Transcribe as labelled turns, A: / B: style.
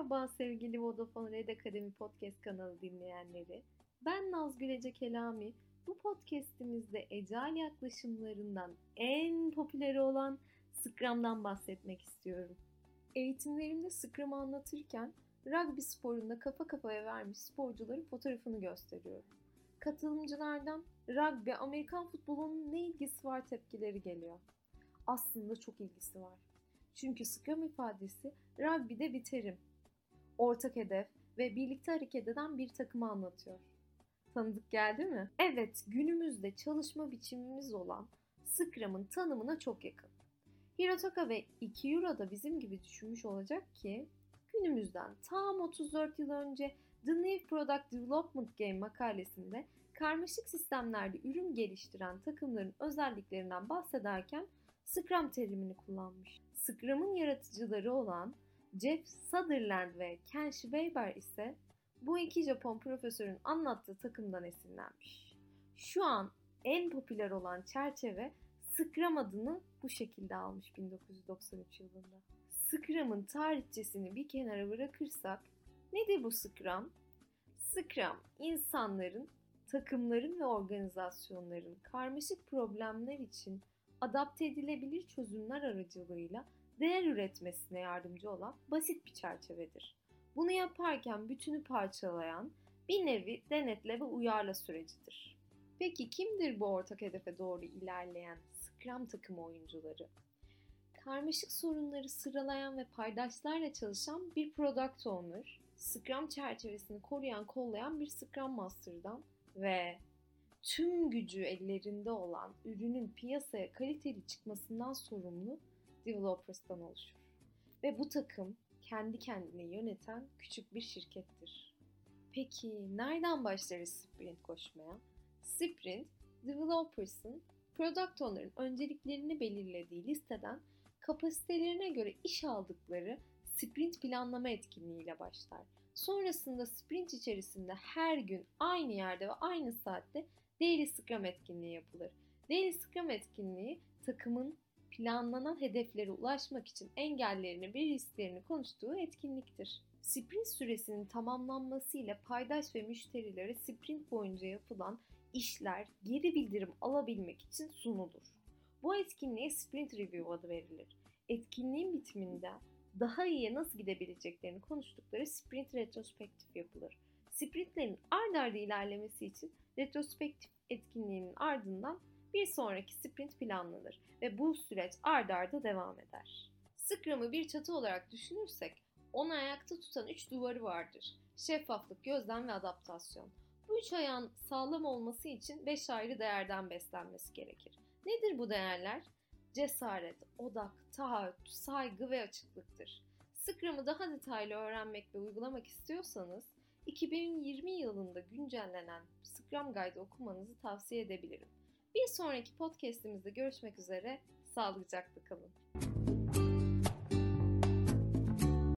A: Merhaba sevgili Vodafone Red Akademi Podcast kanalı dinleyenleri. Ben Naz Gülece Kelami. Bu podcastimizde ecel yaklaşımlarından en popüleri olan Scrum'dan bahsetmek istiyorum. Eğitimlerimde Scrum'ı anlatırken rugby sporunda kafa kafaya vermiş sporcuların fotoğrafını gösteriyorum. Katılımcılardan rugby Amerikan futbolunun ne ilgisi var tepkileri geliyor. Aslında çok ilgisi var. Çünkü Scrum ifadesi rugby'de bir terim. Ortak hedef ve birlikte hareket eden bir takımı anlatıyor. Tanıdık geldi mi? Evet, günümüzde çalışma biçimimiz olan Scrum'ın tanımına çok yakın. Hirotaka ve Ikiura da bizim gibi düşünmüş olacak ki günümüzden tam 34 yıl önce The New Product Development Game makalesinde karmaşık sistemlerde ürün geliştiren takımların özelliklerinden bahsederken Scrum terimini kullanmış. Scrum'un yaratıcıları olan Jeff Sutherland ve Ken Schwaber ise bu iki Japon profesörün anlattığı takımdan esinlenmiş. Şu an en popüler olan çerçeve Scrum adını bu şekilde almış 1993 yılında. Scrum'ın tarihçesini bir kenara bırakırsak nedir bu Scrum? Scrum insanların, takımların ve organizasyonların karmaşık problemler için adapte edilebilir çözümler aracılığıyla değer üretmesine yardımcı olan basit bir çerçevedir. Bunu yaparken bütünü parçalayan bir nevi denetle ve uyarla sürecidir. Peki kimdir bu ortak hedefe doğru ilerleyen Scrum takımı oyuncuları? Karmaşık sorunları sıralayan ve paydaşlarla çalışan bir Product Owner, Scrum çerçevesini koruyan, kollayan bir Scrum Master'dan ve tüm gücü ellerinde olan ürünün piyasaya kaliteli çıkmasından sorumlu developers'tan oluşur. Ve bu takım kendi kendini yöneten küçük bir şirkettir. Peki nereden başlarız sprint koşmaya? Sprint, developers'ın product owner'ın önceliklerini belirlediği listeden kapasitelerine göre iş aldıkları sprint planlama etkinliğiyle başlar. Sonrasında sprint içerisinde her gün aynı yerde ve aynı saatte Daily Scrum etkinliği yapılır. Daily Scrum etkinliği takımın planlanan hedeflere ulaşmak için engellerini ve risklerini konuştuğu etkinliktir. Sprint süresinin tamamlanması ile paydaş ve müşterilere sprint boyunca yapılan işler geri bildirim alabilmek için sunulur. Bu etkinliğe Sprint Review adı verilir. Etkinliğin bitiminde daha iyiye nasıl gidebileceklerini konuştukları sprint retrospektif yapılır. Sprintlerin ard arda ilerlemesi için retrospektif etkinliğinin ardından bir sonraki sprint planlanır ve bu süreç ard arda devam eder. Scrum'ı bir çatı olarak düşünürsek onu ayakta tutan üç duvarı vardır. Şeffaflık, gözlem ve adaptasyon. Bu üç ayağın sağlam olması için beş ayrı değerden beslenmesi gerekir. Nedir bu değerler? Cesaret, odak, taahhüt, saygı ve açıklıktır. Scrum'ı daha detaylı öğrenmek ve uygulamak istiyorsanız 2020 yılında güncellenen Scrum Guide okumanızı tavsiye edebilirim. Bir sonraki podcast'imizde görüşmek üzere, sağlıcakla kalın.